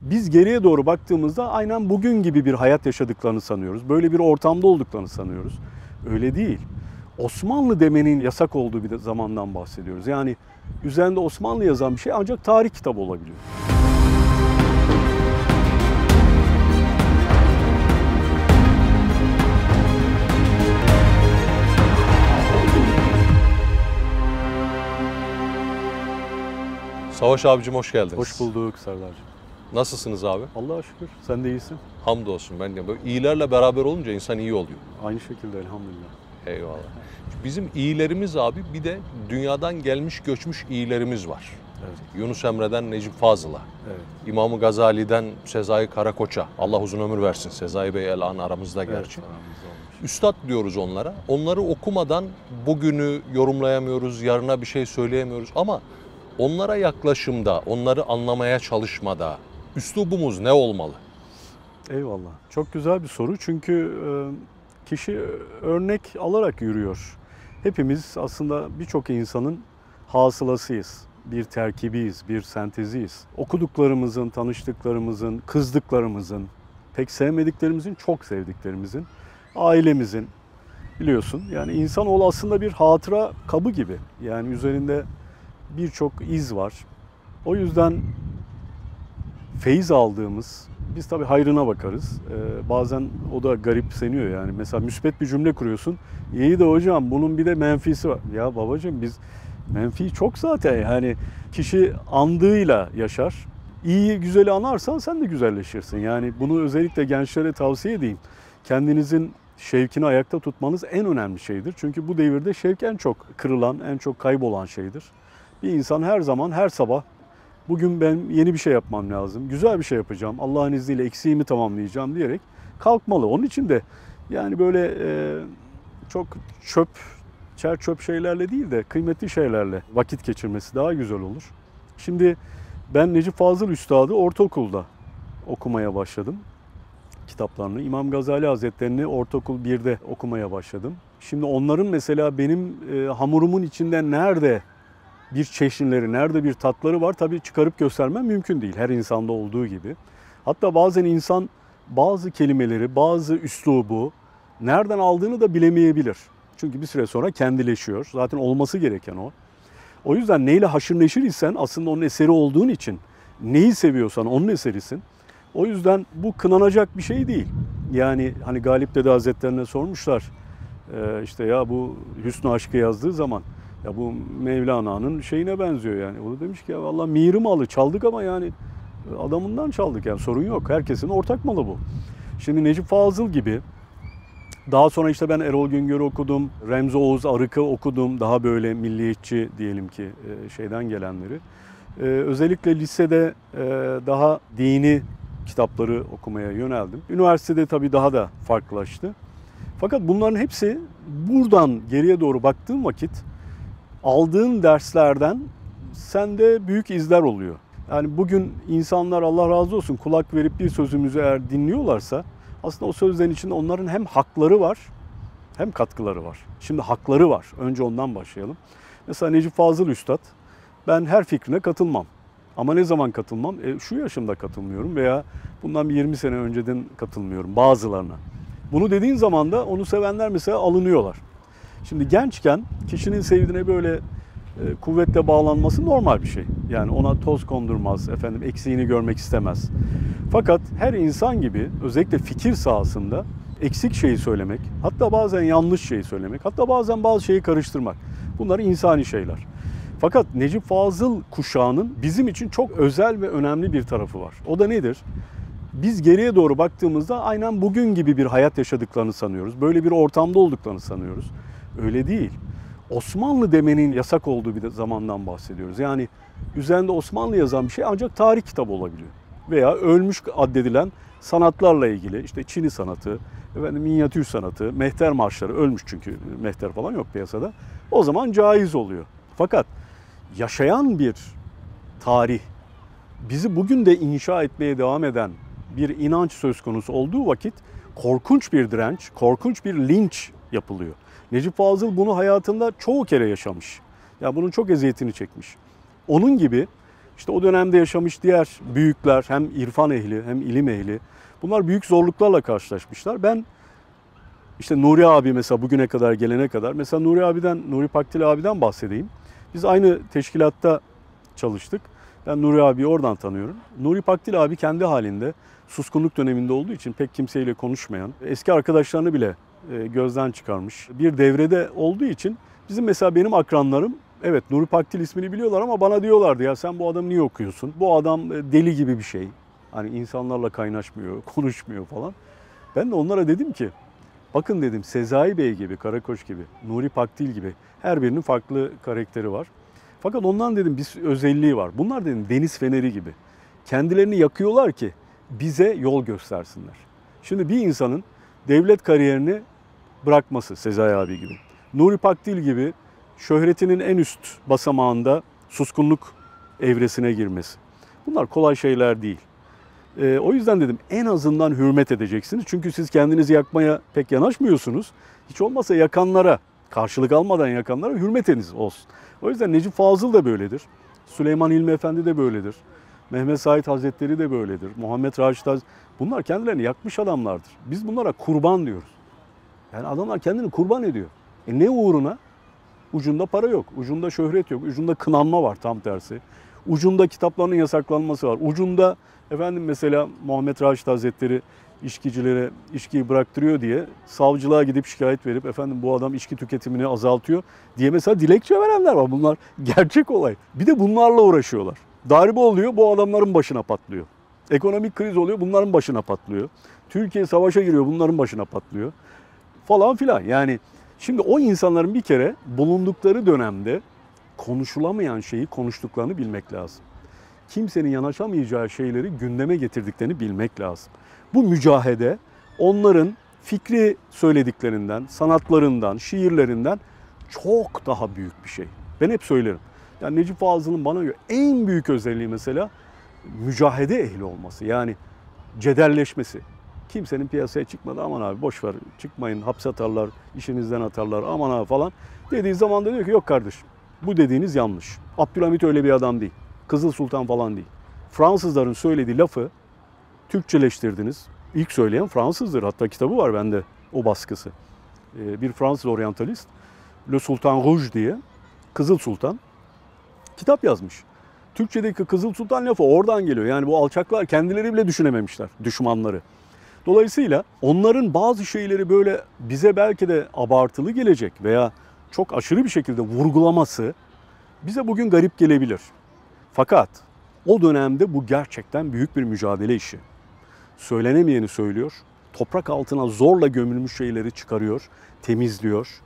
Biz geriye doğru baktığımızda aynen bugün gibi bir hayat yaşadıklarını sanıyoruz. Böyle bir ortamda olduklarını sanıyoruz. Öyle değil. Osmanlı demenin yasak olduğu bir zamandan bahsediyoruz. Yani üzerinde Osmanlı yazan bir şey ancak tarih kitabı olabiliyor. Savaş abicim hoş geldiniz. Hoş bulduk Serdar'cığım. Nasılsınız abi? Allah'a şükür. Sen de iyisin. Hamdolsun ben de. Böyle iyilerle beraber olunca insan iyi oluyor. Aynı şekilde elhamdülillah. Eyvallah. Bizim iyilerimiz abi bir de dünyadan gelmiş göçmüş iyilerimiz var. Evet. Yunus Emre'den Necip Fazıl'a, Evet. İmam-ı Gazali'den Sezai Karakoç'a. Allah uzun ömür versin. Sezai Bey el an aramızda gerçi. Evet. Üstad diyoruz onlara. Onları okumadan bugünü yorumlayamıyoruz, yarına bir şey söyleyemiyoruz ama onlara yaklaşımda, onları anlamaya çalışmada üslubumuz ne olmalı? Eyvallah. Çok güzel bir soru çünkü e, kişi örnek alarak yürüyor. Hepimiz aslında birçok insanın hasılasıyız. Bir terkibiyiz, bir senteziyiz. Okuduklarımızın, tanıştıklarımızın, kızdıklarımızın, pek sevmediklerimizin, çok sevdiklerimizin, ailemizin biliyorsun. Yani insanoğlu aslında bir hatıra kabı gibi. Yani üzerinde birçok iz var. O yüzden feyiz aldığımız, biz tabii hayrına bakarız. Ee, bazen o da garipseniyor yani. Mesela müspet bir cümle kuruyorsun. İyi de hocam bunun bir de menfisi var. Ya babacığım biz menfi çok zaten yani kişi andığıyla yaşar. İyi güzeli anarsan sen de güzelleşirsin. Yani bunu özellikle gençlere tavsiye edeyim. Kendinizin şevkini ayakta tutmanız en önemli şeydir. Çünkü bu devirde şevk en çok kırılan, en çok kaybolan şeydir. Bir insan her zaman, her sabah bugün ben yeni bir şey yapmam lazım, güzel bir şey yapacağım, Allah'ın izniyle eksiğimi tamamlayacağım diyerek kalkmalı. Onun için de yani böyle e, çok çöp, çer çöp şeylerle değil de kıymetli şeylerle vakit geçirmesi daha güzel olur. Şimdi ben Necip Fazıl Üstad'ı ortaokulda okumaya başladım kitaplarını. İmam Gazali Hazretlerini ortaokul 1'de okumaya başladım. Şimdi onların mesela benim e, hamurumun içinde nerede bir çeşnileri, nerede bir tatları var tabii çıkarıp göstermem mümkün değil. Her insanda olduğu gibi. Hatta bazen insan bazı kelimeleri, bazı üslubu nereden aldığını da bilemeyebilir. Çünkü bir süre sonra kendileşiyor. Zaten olması gereken o. O yüzden neyle haşır neşir isen aslında onun eseri olduğun için neyi seviyorsan onun eserisin. O yüzden bu kınanacak bir şey değil. Yani hani Galip Dede Hazretlerine sormuşlar işte ya bu Hüsnü Aşk'ı yazdığı zaman ya bu Mevlana'nın şeyine benziyor yani. O da demiş ki ya valla miri malı çaldık ama yani adamından çaldık yani sorun yok. Herkesin ortak malı bu. Şimdi Necip Fazıl gibi daha sonra işte ben Erol Güngör'ü okudum. Remzi Oğuz Arık'ı okudum. Daha böyle milliyetçi diyelim ki şeyden gelenleri. Özellikle lisede daha dini kitapları okumaya yöneldim. Üniversitede tabii daha da farklılaştı. Fakat bunların hepsi buradan geriye doğru baktığım vakit aldığın derslerden sende büyük izler oluyor. Yani bugün insanlar Allah razı olsun kulak verip bir sözümüzü eğer dinliyorlarsa aslında o sözlerin içinde onların hem hakları var hem katkıları var. Şimdi hakları var. Önce ondan başlayalım. Mesela Necip Fazıl Üstad ben her fikrine katılmam. Ama ne zaman katılmam? E, şu yaşımda katılmıyorum veya bundan bir 20 sene önceden katılmıyorum bazılarına. Bunu dediğin zaman da onu sevenler mesela alınıyorlar. Şimdi gençken kişinin sevdiğine böyle e, kuvvetle bağlanması normal bir şey. Yani ona toz kondurmaz, efendim eksiğini görmek istemez. Fakat her insan gibi özellikle fikir sahasında eksik şeyi söylemek, hatta bazen yanlış şeyi söylemek, hatta bazen bazı şeyi karıştırmak. Bunlar insani şeyler. Fakat Necip Fazıl kuşağının bizim için çok özel ve önemli bir tarafı var. O da nedir? Biz geriye doğru baktığımızda aynen bugün gibi bir hayat yaşadıklarını sanıyoruz. Böyle bir ortamda olduklarını sanıyoruz. Öyle değil. Osmanlı demenin yasak olduğu bir zamandan bahsediyoruz. Yani üzerinde Osmanlı yazan bir şey ancak tarih kitabı olabiliyor. Veya ölmüş addedilen sanatlarla ilgili işte Çin'i sanatı, efendim minyatür sanatı, mehter marşları ölmüş çünkü mehter falan yok piyasada. O zaman caiz oluyor. Fakat yaşayan bir tarih bizi bugün de inşa etmeye devam eden bir inanç söz konusu olduğu vakit korkunç bir direnç, korkunç bir linç yapılıyor. Necip Fazıl bunu hayatında çoğu kere yaşamış. Ya bunun çok eziyetini çekmiş. Onun gibi İşte o dönemde yaşamış diğer büyükler hem irfan ehli hem ilim ehli bunlar büyük zorluklarla karşılaşmışlar. Ben işte Nuri abi mesela bugüne kadar gelene kadar mesela Nuri abiden Nuri Pakdil abiden bahsedeyim. Biz aynı teşkilatta çalıştık. Ben Nuri abiyi oradan tanıyorum. Nuri Pakdil abi kendi halinde suskunluk döneminde olduğu için pek kimseyle konuşmayan, eski arkadaşlarını bile gözden çıkarmış. Bir devrede olduğu için bizim mesela benim akranlarım evet Nuri Pakdil ismini biliyorlar ama bana diyorlardı ya sen bu adamı niye okuyorsun? Bu adam e, deli gibi bir şey. Hani insanlarla kaynaşmıyor, konuşmuyor falan. Ben de onlara dedim ki bakın dedim Sezai Bey gibi, Karakoç gibi, Nuri Pakdil gibi her birinin farklı karakteri var. Fakat ondan dedim bir özelliği var. Bunlar dedim deniz feneri gibi. Kendilerini yakıyorlar ki bize yol göstersinler. Şimdi bir insanın devlet kariyerini bırakması Sezai abi gibi. Nuri Pakdil gibi şöhretinin en üst basamağında suskunluk evresine girmesi. Bunlar kolay şeyler değil. Ee, o yüzden dedim en azından hürmet edeceksiniz. Çünkü siz kendinizi yakmaya pek yanaşmıyorsunuz. Hiç olmazsa yakanlara, karşılık almadan yakanlara hürmet ediniz olsun. O yüzden Necip Fazıl da böyledir. Süleyman İlmi Efendi de böyledir. Mehmet Said Hazretleri de böyledir. Muhammed Raşit Hazretleri. Bunlar kendilerini yakmış adamlardır. Biz bunlara kurban diyoruz. Yani adamlar kendini kurban ediyor. E ne uğruna? Ucunda para yok, ucunda şöhret yok, ucunda kınanma var tam tersi. Ucunda kitaplarının yasaklanması var. Ucunda efendim mesela Muhammed Raşit Hazretleri içkicilere içkiyi bıraktırıyor diye savcılığa gidip şikayet verip efendim bu adam içki tüketimini azaltıyor diye mesela dilekçe verenler var. Bunlar gerçek olay. Bir de bunlarla uğraşıyorlar. Darbe oluyor bu adamların başına patlıyor. Ekonomik kriz oluyor bunların başına patlıyor. Türkiye savaşa giriyor bunların başına patlıyor. Falan filan yani şimdi o insanların bir kere bulundukları dönemde konuşulamayan şeyi konuştuklarını bilmek lazım. Kimsenin yanaşamayacağı şeyleri gündeme getirdiklerini bilmek lazım. Bu mücahede onların fikri söylediklerinden, sanatlarından, şiirlerinden çok daha büyük bir şey. Ben hep söylerim. Yani Necip Fazıl'ın bana göre en büyük özelliği mesela mücahede ehli olması. Yani cedelleşmesi. Kimsenin piyasaya çıkmadı aman abi boş ver çıkmayın hapse atarlar, işinizden atarlar aman abi falan. Dediği zaman da diyor ki yok kardeşim bu dediğiniz yanlış. Abdülhamit öyle bir adam değil. Kızıl Sultan falan değil. Fransızların söylediği lafı Türkçeleştirdiniz. İlk söyleyen Fransızdır. Hatta kitabı var bende o baskısı. Ee, bir Fransız oryantalist Le Sultan Rouge diye Kızıl Sultan kitap yazmış. Türkçedeki Kızıl Sultan lafı oradan geliyor. Yani bu alçaklar kendileri bile düşünememişler düşmanları. Dolayısıyla onların bazı şeyleri böyle bize belki de abartılı gelecek veya çok aşırı bir şekilde vurgulaması bize bugün garip gelebilir. Fakat o dönemde bu gerçekten büyük bir mücadele işi. Söylenemeyeni söylüyor, toprak altına zorla gömülmüş şeyleri çıkarıyor, temizliyor,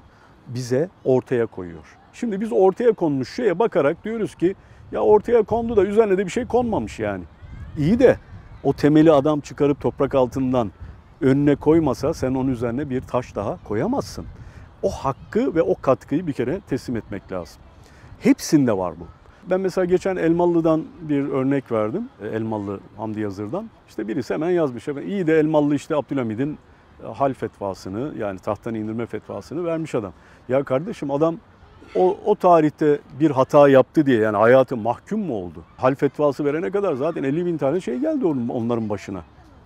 bize ortaya koyuyor. Şimdi biz ortaya konmuş şeye bakarak diyoruz ki ya ortaya kondu da üzerine de bir şey konmamış yani. İyi de o temeli adam çıkarıp toprak altından önüne koymasa sen onun üzerine bir taş daha koyamazsın. O hakkı ve o katkıyı bir kere teslim etmek lazım. Hepsinde var bu. Ben mesela geçen Elmalı'dan bir örnek verdim. E, Elmalı Hamdi Yazır'dan. İşte birisi hemen yazmış. İyi de Elmalı işte Abdülhamid'in e, hal fetvasını yani tahttan indirme fetvasını vermiş adam. Ya kardeşim adam o, o tarihte bir hata yaptı diye yani hayatı mahkum mu oldu? Hal fetvası verene kadar zaten 50 bin tane şey geldi onların başına.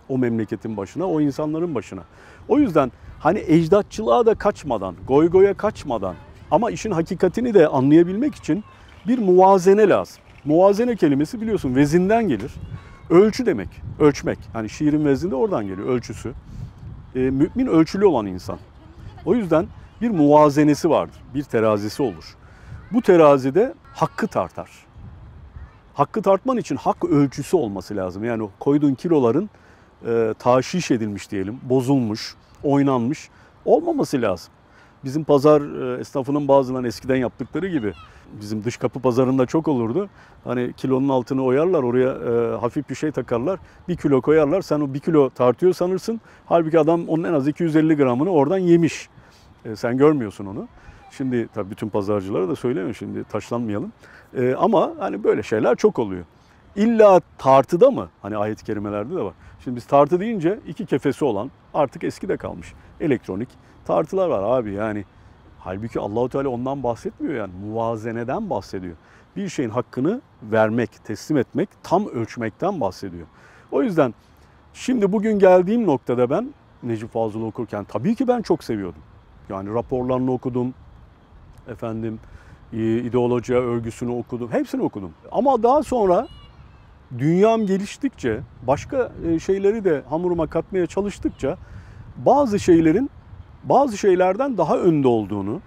O memleketin başına, o insanların başına. O yüzden hani ecdatçılığa da kaçmadan, goy goya kaçmadan ama işin hakikatini de anlayabilmek için bir muvazene lazım. Muvazene kelimesi biliyorsun vezinden gelir. Ölçü demek, ölçmek. Hani şiirin vezinde oradan geliyor, ölçüsü. E, mümin ölçülü olan insan. O yüzden bir muvazenesi vardır, bir terazisi olur. Bu terazide hakkı tartar. Hakkı tartman için hak ölçüsü olması lazım. Yani koyduğun kiloların e, taşiş edilmiş diyelim, bozulmuş, oynanmış olmaması lazım. Bizim pazar e, esnafının bazılarının eskiden yaptıkları gibi bizim dış kapı pazarında çok olurdu. Hani kilonun altını oyarlar oraya e, hafif bir şey takarlar. Bir kilo koyarlar sen o bir kilo tartıyor sanırsın. Halbuki adam onun en az 250 gramını oradan yemiş. E, sen görmüyorsun onu. Şimdi tabii bütün pazarcılara da söylemiyorum şimdi taşlanmayalım. E, ama hani böyle şeyler çok oluyor. İlla tartıda mı? Hani ayet-i kerimelerde de var. Şimdi biz tartı deyince iki kefesi olan artık eski de kalmış. Elektronik tartılar var abi yani. Halbuki Allahu Teala ondan bahsetmiyor yani muvazeneden bahsediyor. bir şeyin hakkını vermek, teslim etmek, tam ölçmekten bahsediyor. O yüzden şimdi bugün geldiğim noktada ben Necip Fazıl okurken tabii ki ben çok seviyordum. Yani raporlarını okudum, efendim ideolojiye örgüsünü okudum, hepsini okudum. Ama daha sonra dünyam geliştikçe, başka e, şeyleri de hamuruma katmaya çalıştıkça bazı şeylerin bazı şeylerden daha önde olduğunu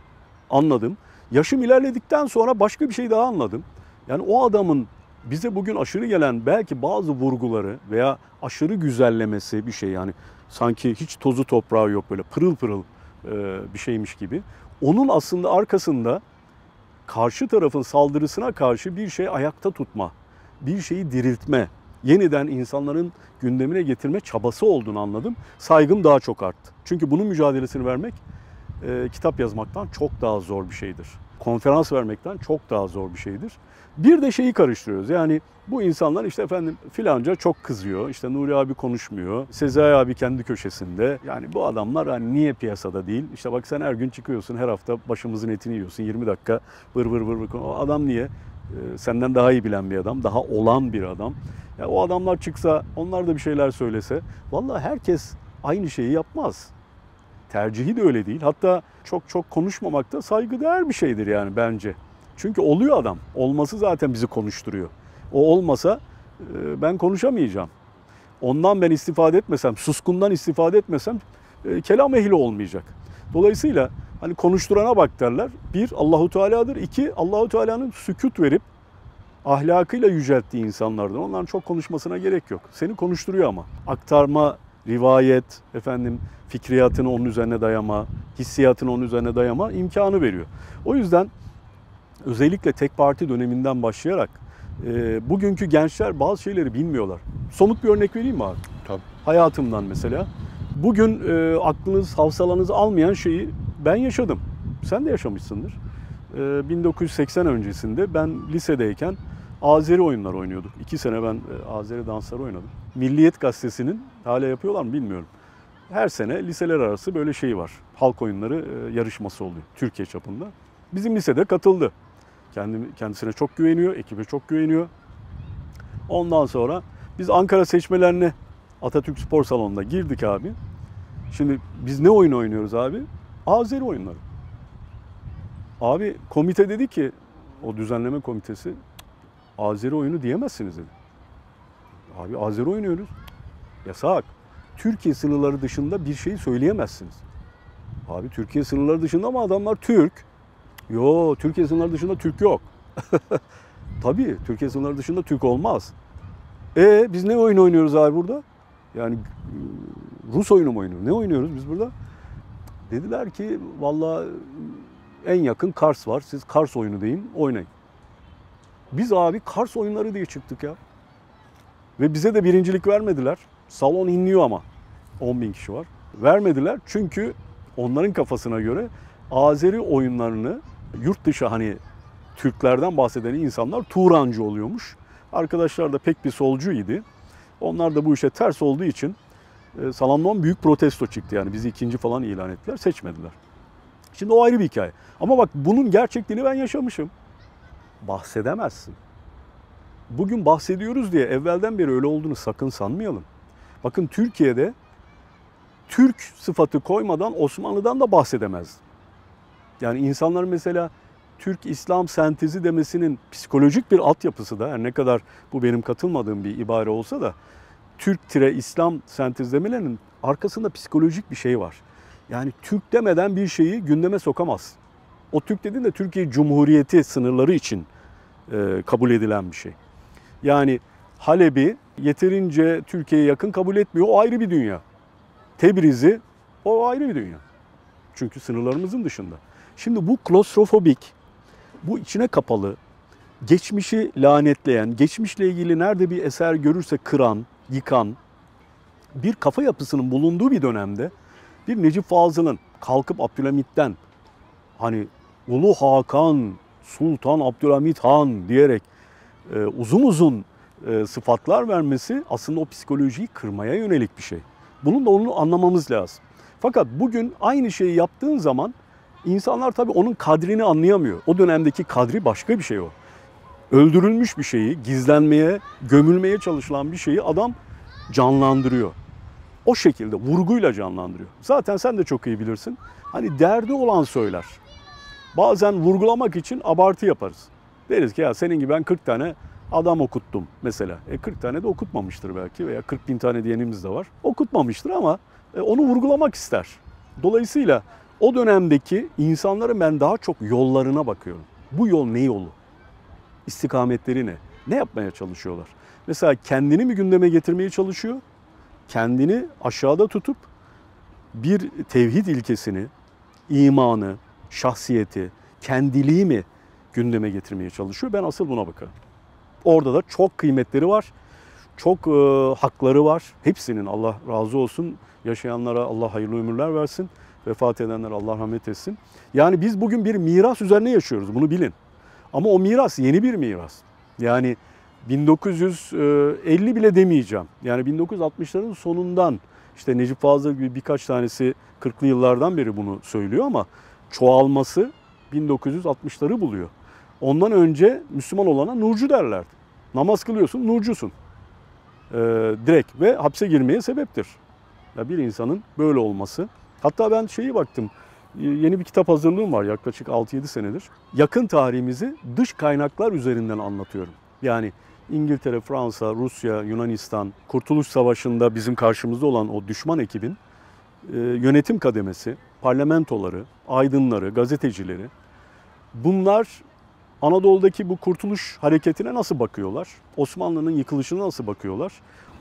anladım. Yaşım ilerledikten sonra başka bir şey daha anladım. Yani o adamın bize bugün aşırı gelen belki bazı vurguları veya aşırı güzellemesi bir şey yani sanki hiç tozu toprağı yok böyle pırıl pırıl bir şeymiş gibi. Onun aslında arkasında karşı tarafın saldırısına karşı bir şey ayakta tutma, bir şeyi diriltme, yeniden insanların gündemine getirme çabası olduğunu anladım. Saygım daha çok arttı. Çünkü bunun mücadelesini vermek e, kitap yazmaktan çok daha zor bir şeydir. Konferans vermekten çok daha zor bir şeydir. Bir de şeyi karıştırıyoruz. Yani bu insanlar işte efendim filanca çok kızıyor. İşte Nuri abi konuşmuyor. Sezai abi kendi köşesinde. Yani bu adamlar hani niye piyasada değil? İşte bak sen her gün çıkıyorsun. Her hafta başımızın etini yiyorsun. 20 dakika vır vır vır vır. O adam niye? Ee, senden daha iyi bilen bir adam. Daha olan bir adam. Ya o adamlar çıksa, onlar da bir şeyler söylese. Vallahi herkes aynı şeyi yapmaz. Tercihi de öyle değil. Hatta çok çok konuşmamak da saygıdeğer bir şeydir yani bence. Çünkü oluyor adam. Olması zaten bizi konuşturuyor. O olmasa e, ben konuşamayacağım. Ondan ben istifade etmesem, suskundan istifade etmesem e, kelam ehli olmayacak. Dolayısıyla hani konuşturana bak derler. Bir Allahu Teala'dır. İki Allahu Teala'nın sükut verip ahlakıyla yücelttiği insanlardan. Onların çok konuşmasına gerek yok. Seni konuşturuyor ama. Aktarma, rivayet, efendim fikriyatını onun üzerine dayama, hissiyatını onun üzerine dayama imkanı veriyor. O yüzden özellikle tek parti döneminden başlayarak e, bugünkü gençler bazı şeyleri bilmiyorlar. Somut bir örnek vereyim mi abi? Tabii. Hayatımdan mesela. Bugün e, aklınız, havsalanız almayan şeyi ben yaşadım. Sen de yaşamışsındır. E, 1980 öncesinde ben lisedeyken Azeri oyunlar oynuyorduk. İki sene ben e, Azeri dansları oynadım. Milliyet Gazetesi'nin hala yapıyorlar mı bilmiyorum. Her sene liseler arası böyle şey var. Halk oyunları e, yarışması oluyor Türkiye çapında. Bizim lisede katıldı. Kendi, kendisine çok güveniyor, ekibe çok güveniyor. Ondan sonra biz Ankara seçmelerine Atatürk Spor Salonu'nda girdik abi. Şimdi biz ne oyun oynuyoruz abi? Azeri oyunları. Abi komite dedi ki, o düzenleme komitesi, Azeri oyunu diyemezsiniz dedi. Abi Azeri oynuyoruz. Yasak. Türkiye sınırları dışında bir şey söyleyemezsiniz. Abi Türkiye sınırları dışında ama adamlar Türk. Yo Türkiye sınırları dışında Türk yok. Tabii Türkiye sınırları dışında Türk olmaz. E biz ne oyun oynuyoruz abi burada? Yani Rus oyunu mu oynuyoruz? Ne oynuyoruz biz burada? Dediler ki valla en yakın Kars var. Siz Kars oyunu deyin, oynayın. Biz abi Kars oyunları diye çıktık ya. Ve bize de birincilik vermediler. Salon inliyor ama. 10 bin kişi var. Vermediler çünkü onların kafasına göre Azeri oyunlarını yurt dışı hani Türklerden bahseden insanlar Turancı oluyormuş. Arkadaşlar da pek bir solcu idi. Onlar da bu işe ters olduğu için e, salondan büyük protesto çıktı. Yani bizi ikinci falan ilan ettiler, seçmediler. Şimdi o ayrı bir hikaye. Ama bak bunun gerçekliğini ben yaşamışım. Bahsedemezsin. Bugün bahsediyoruz diye evvelden beri öyle olduğunu sakın sanmayalım. Bakın Türkiye'de Türk sıfatı koymadan Osmanlı'dan da bahsedemez. Yani insanlar mesela Türk-İslam sentezi demesinin psikolojik bir altyapısı da her ne kadar bu benim katılmadığım bir ibare olsa da Türk-İslam sentezlemelerinin arkasında psikolojik bir şey var. Yani Türk demeden bir şeyi gündeme sokamaz. O Türk dediğin de Türkiye Cumhuriyeti sınırları için e, kabul edilen bir şey. Yani Halep'i yeterince Türkiye'ye yakın kabul etmiyor. O ayrı bir dünya. Tebriz'i o ayrı bir dünya. Çünkü sınırlarımızın dışında. Şimdi bu klostrofobik, bu içine kapalı, geçmişi lanetleyen, geçmişle ilgili nerede bir eser görürse kıran, yıkan bir kafa yapısının bulunduğu bir dönemde bir Necip Fazıl'ın kalkıp Abdülhamit'ten hani Ulu Hakan, Sultan Abdülhamit Han diyerek e, uzun uzun e, sıfatlar vermesi aslında o psikolojiyi kırmaya yönelik bir şey. Bunun da onu anlamamız lazım. Fakat bugün aynı şeyi yaptığın zaman insanlar tabii onun kadrini anlayamıyor. O dönemdeki kadri başka bir şey o. öldürülmüş bir şeyi, gizlenmeye, gömülmeye çalışılan bir şeyi adam canlandırıyor. O şekilde vurguyla canlandırıyor. Zaten sen de çok iyi bilirsin. Hani derdi olan söyler. Bazen vurgulamak için abartı yaparız. Deriz ki ya senin gibi ben 40 tane adam okuttum mesela. E 40 tane de okutmamıştır belki veya 40 bin tane diyenimiz de var. Okutmamıştır ama e, onu vurgulamak ister. Dolayısıyla o dönemdeki insanların ben daha çok yollarına bakıyorum. Bu yol ne yolu? İstikametleri ne? Ne yapmaya çalışıyorlar? Mesela kendini mi gündeme getirmeye çalışıyor? Kendini aşağıda tutup bir tevhid ilkesini, imanı, şahsiyeti, kendiliği mi gündeme getirmeye çalışıyor? Ben asıl buna bakarım. Orada da çok kıymetleri var. Çok e, hakları var. Hepsinin Allah razı olsun. Yaşayanlara Allah hayırlı ömürler versin. Vefat edenler Allah rahmet etsin. Yani biz bugün bir miras üzerine yaşıyoruz. Bunu bilin. Ama o miras yeni bir miras. Yani 1950 bile demeyeceğim. Yani 1960'ların sonundan işte Necip Fazıl gibi birkaç tanesi 40'lı yıllardan beri bunu söylüyor ama çoğalması 1960'ları buluyor. Ondan önce Müslüman olana nurcu derlerdi. Namaz kılıyorsun, nurcusun. Ee, direkt ve hapse girmeye sebeptir. Ya bir insanın böyle olması. Hatta ben şeyi baktım. Yeni bir kitap hazırlığım var yaklaşık 6-7 senedir. Yakın tarihimizi dış kaynaklar üzerinden anlatıyorum. Yani İngiltere, Fransa, Rusya, Yunanistan, Kurtuluş Savaşı'nda bizim karşımızda olan o düşman ekibin e, yönetim kademesi, parlamentoları, aydınları, gazetecileri bunlar Anadolu'daki bu kurtuluş hareketine nasıl bakıyorlar? Osmanlı'nın yıkılışına nasıl bakıyorlar?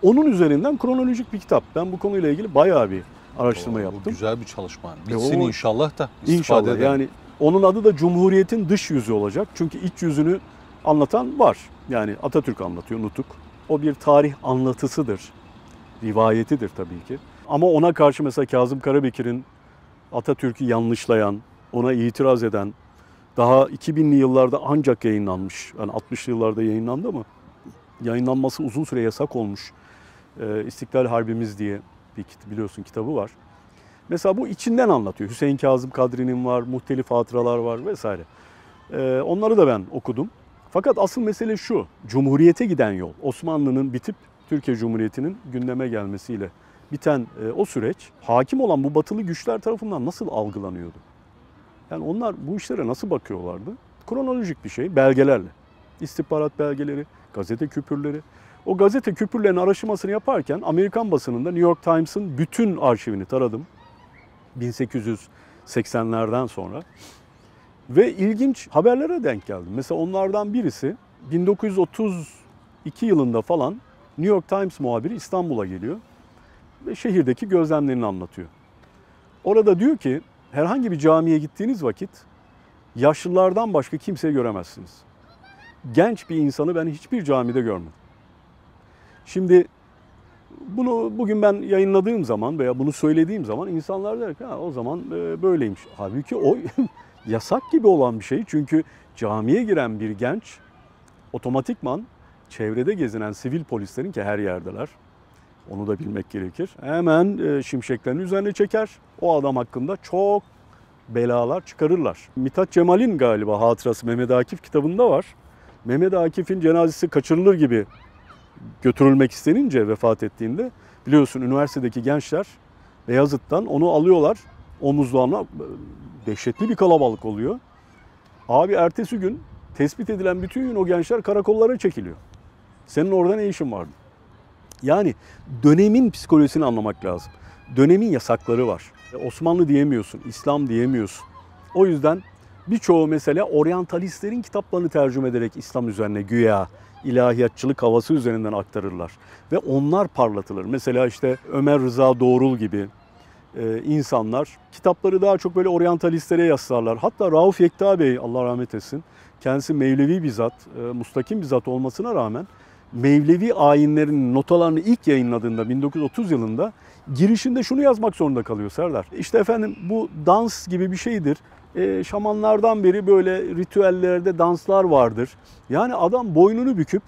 Onun üzerinden kronolojik bir kitap. Ben bu konuyla ilgili bayağı bir araştırma Oo, yaptım. Bu güzel bir çalışma. Bitsin o- inşallah da istifade İnşallah edelim. yani onun adı da Cumhuriyet'in dış yüzü olacak. Çünkü iç yüzünü anlatan var. Yani Atatürk anlatıyor Nutuk. O bir tarih anlatısıdır. Rivayetidir tabii ki. Ama ona karşı mesela Kazım Karabekir'in Atatürk'ü yanlışlayan, ona itiraz eden, daha 2000'li yıllarda ancak yayınlanmış. Yani 60'lı yıllarda yayınlandı ama yayınlanması uzun süre yasak olmuş. Ee, İstiklal Harbimiz diye bir biliyorsun kitabı var. Mesela bu içinden anlatıyor. Hüseyin Kazım Kadri'nin var, muhtelif hatıralar var vesaire. Ee, onları da ben okudum. Fakat asıl mesele şu, Cumhuriyete giden yol. Osmanlı'nın bitip Türkiye Cumhuriyeti'nin gündeme gelmesiyle biten e, o süreç hakim olan bu batılı güçler tarafından nasıl algılanıyordu? Yani onlar bu işlere nasıl bakıyorlardı? Kronolojik bir şey, belgelerle. İstihbarat belgeleri, gazete küpürleri. O gazete küpürlerinin araştırmasını yaparken Amerikan basınında New York Times'ın bütün arşivini taradım. 1880'lerden sonra. Ve ilginç haberlere denk geldim. Mesela onlardan birisi 1932 yılında falan New York Times muhabiri İstanbul'a geliyor ve şehirdeki gözlemlerini anlatıyor. Orada diyor ki herhangi bir camiye gittiğiniz vakit yaşlılardan başka kimseyi göremezsiniz. Genç bir insanı ben hiçbir camide görmedim. Şimdi bunu bugün ben yayınladığım zaman veya bunu söylediğim zaman insanlar der ki ha, o zaman e, böyleymiş. Halbuki o yasak gibi olan bir şey. Çünkü camiye giren bir genç otomatikman çevrede gezinen sivil polislerin ki her yerdeler. Onu da bilmek gerekir. Hemen e, şimşeklerini üzerine çeker. O adam hakkında çok belalar çıkarırlar. Mithat Cemal'in galiba hatırası Mehmet Akif kitabında var. Mehmet Akif'in cenazesi kaçırılır gibi götürülmek istenince vefat ettiğinde biliyorsun üniversitedeki gençler Beyazıt'tan onu alıyorlar omuzlarına dehşetli bir kalabalık oluyor. Abi ertesi gün tespit edilen bütün gün o gençler karakollara çekiliyor. Senin orada ne işin vardı? Yani dönemin psikolojisini anlamak lazım. Dönemin yasakları var. E, Osmanlı diyemiyorsun, İslam diyemiyorsun. O yüzden birçoğu mesela oryantalistlerin kitaplarını tercüme ederek İslam üzerine güya ilahiyatçılık havası üzerinden aktarırlar. Ve onlar parlatılır. Mesela işte Ömer Rıza Doğrul gibi e, insanlar kitapları daha çok böyle oryantalistlere yaslarlar. Hatta Rauf Yekta Bey Allah rahmet etsin kendisi Mevlevi bir zat, e, mustakim bir zat olmasına rağmen Mevlevi ayinlerinin notalarını ilk yayınladığında 1930 yılında girişinde şunu yazmak zorunda kalıyor Serdar. İşte efendim bu dans gibi bir şeydir. E, şamanlardan beri böyle ritüellerde danslar vardır. Yani adam boynunu büküp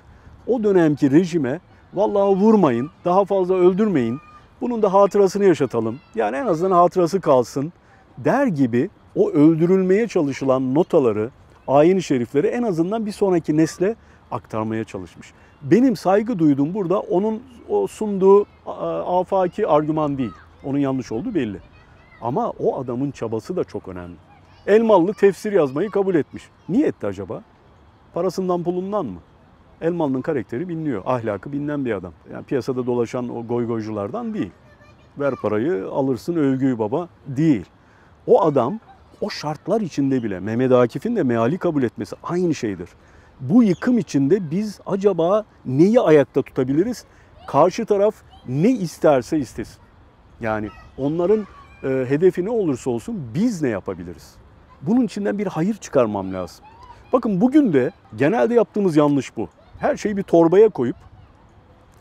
o dönemki rejime vallahi vurmayın, daha fazla öldürmeyin. Bunun da hatırasını yaşatalım. Yani en azından hatırası kalsın der gibi o öldürülmeye çalışılan notaları, ayin-i şerifleri en azından bir sonraki nesle aktarmaya çalışmış. Benim saygı duyduğum burada onun o sunduğu afaki argüman değil. Onun yanlış olduğu belli. Ama o adamın çabası da çok önemli. Elmalı tefsir yazmayı kabul etmiş. Niye etti acaba? Parasından pulundan mı? Elmalı'nın karakteri biliniyor. Ahlakı bilinen bir adam. Yani piyasada dolaşan o goygoyculardan değil. Ver parayı alırsın övgüyü baba değil. O adam o şartlar içinde bile Mehmet Akif'in de meali kabul etmesi aynı şeydir. Bu yıkım içinde biz acaba neyi ayakta tutabiliriz? Karşı taraf ne isterse istesin. Yani onların e, hedefi ne olursa olsun biz ne yapabiliriz? Bunun içinden bir hayır çıkarmam lazım. Bakın bugün de genelde yaptığımız yanlış bu. Her şeyi bir torbaya koyup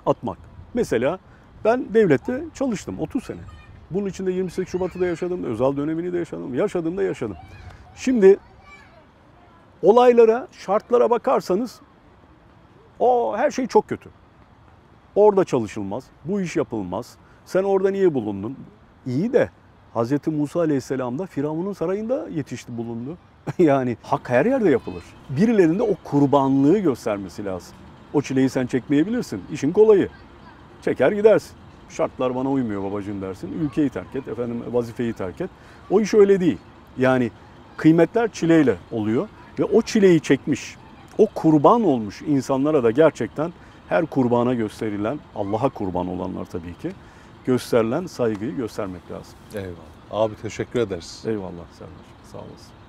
atmak. Mesela ben devlette çalıştım 30 sene. Bunun içinde 28 Şubat'ı da yaşadım, özel dönemini de yaşadım, yaşadığımda yaşadım. Şimdi olaylara, şartlara bakarsanız o her şey çok kötü. Orada çalışılmaz, bu iş yapılmaz. Sen orada niye bulundun? İyi de Hz. Musa Aleyhisselam da Firavun'un sarayında yetişti bulundu. yani hak her yerde yapılır. Birilerinde o kurbanlığı göstermesi lazım. O çileyi sen çekmeyebilirsin. İşin kolayı. Çeker gidersin. Şartlar bana uymuyor babacığım dersin. Ülkeyi terk et, efendim vazifeyi terk et. O iş öyle değil. Yani kıymetler çileyle oluyor ve o çileyi çekmiş, o kurban olmuş insanlara da gerçekten her kurbana gösterilen, Allah'a kurban olanlar tabii ki, gösterilen saygıyı göstermek lazım. Eyvallah. Abi teşekkür ederiz. Eyvallah Serdar. Sağ olasın.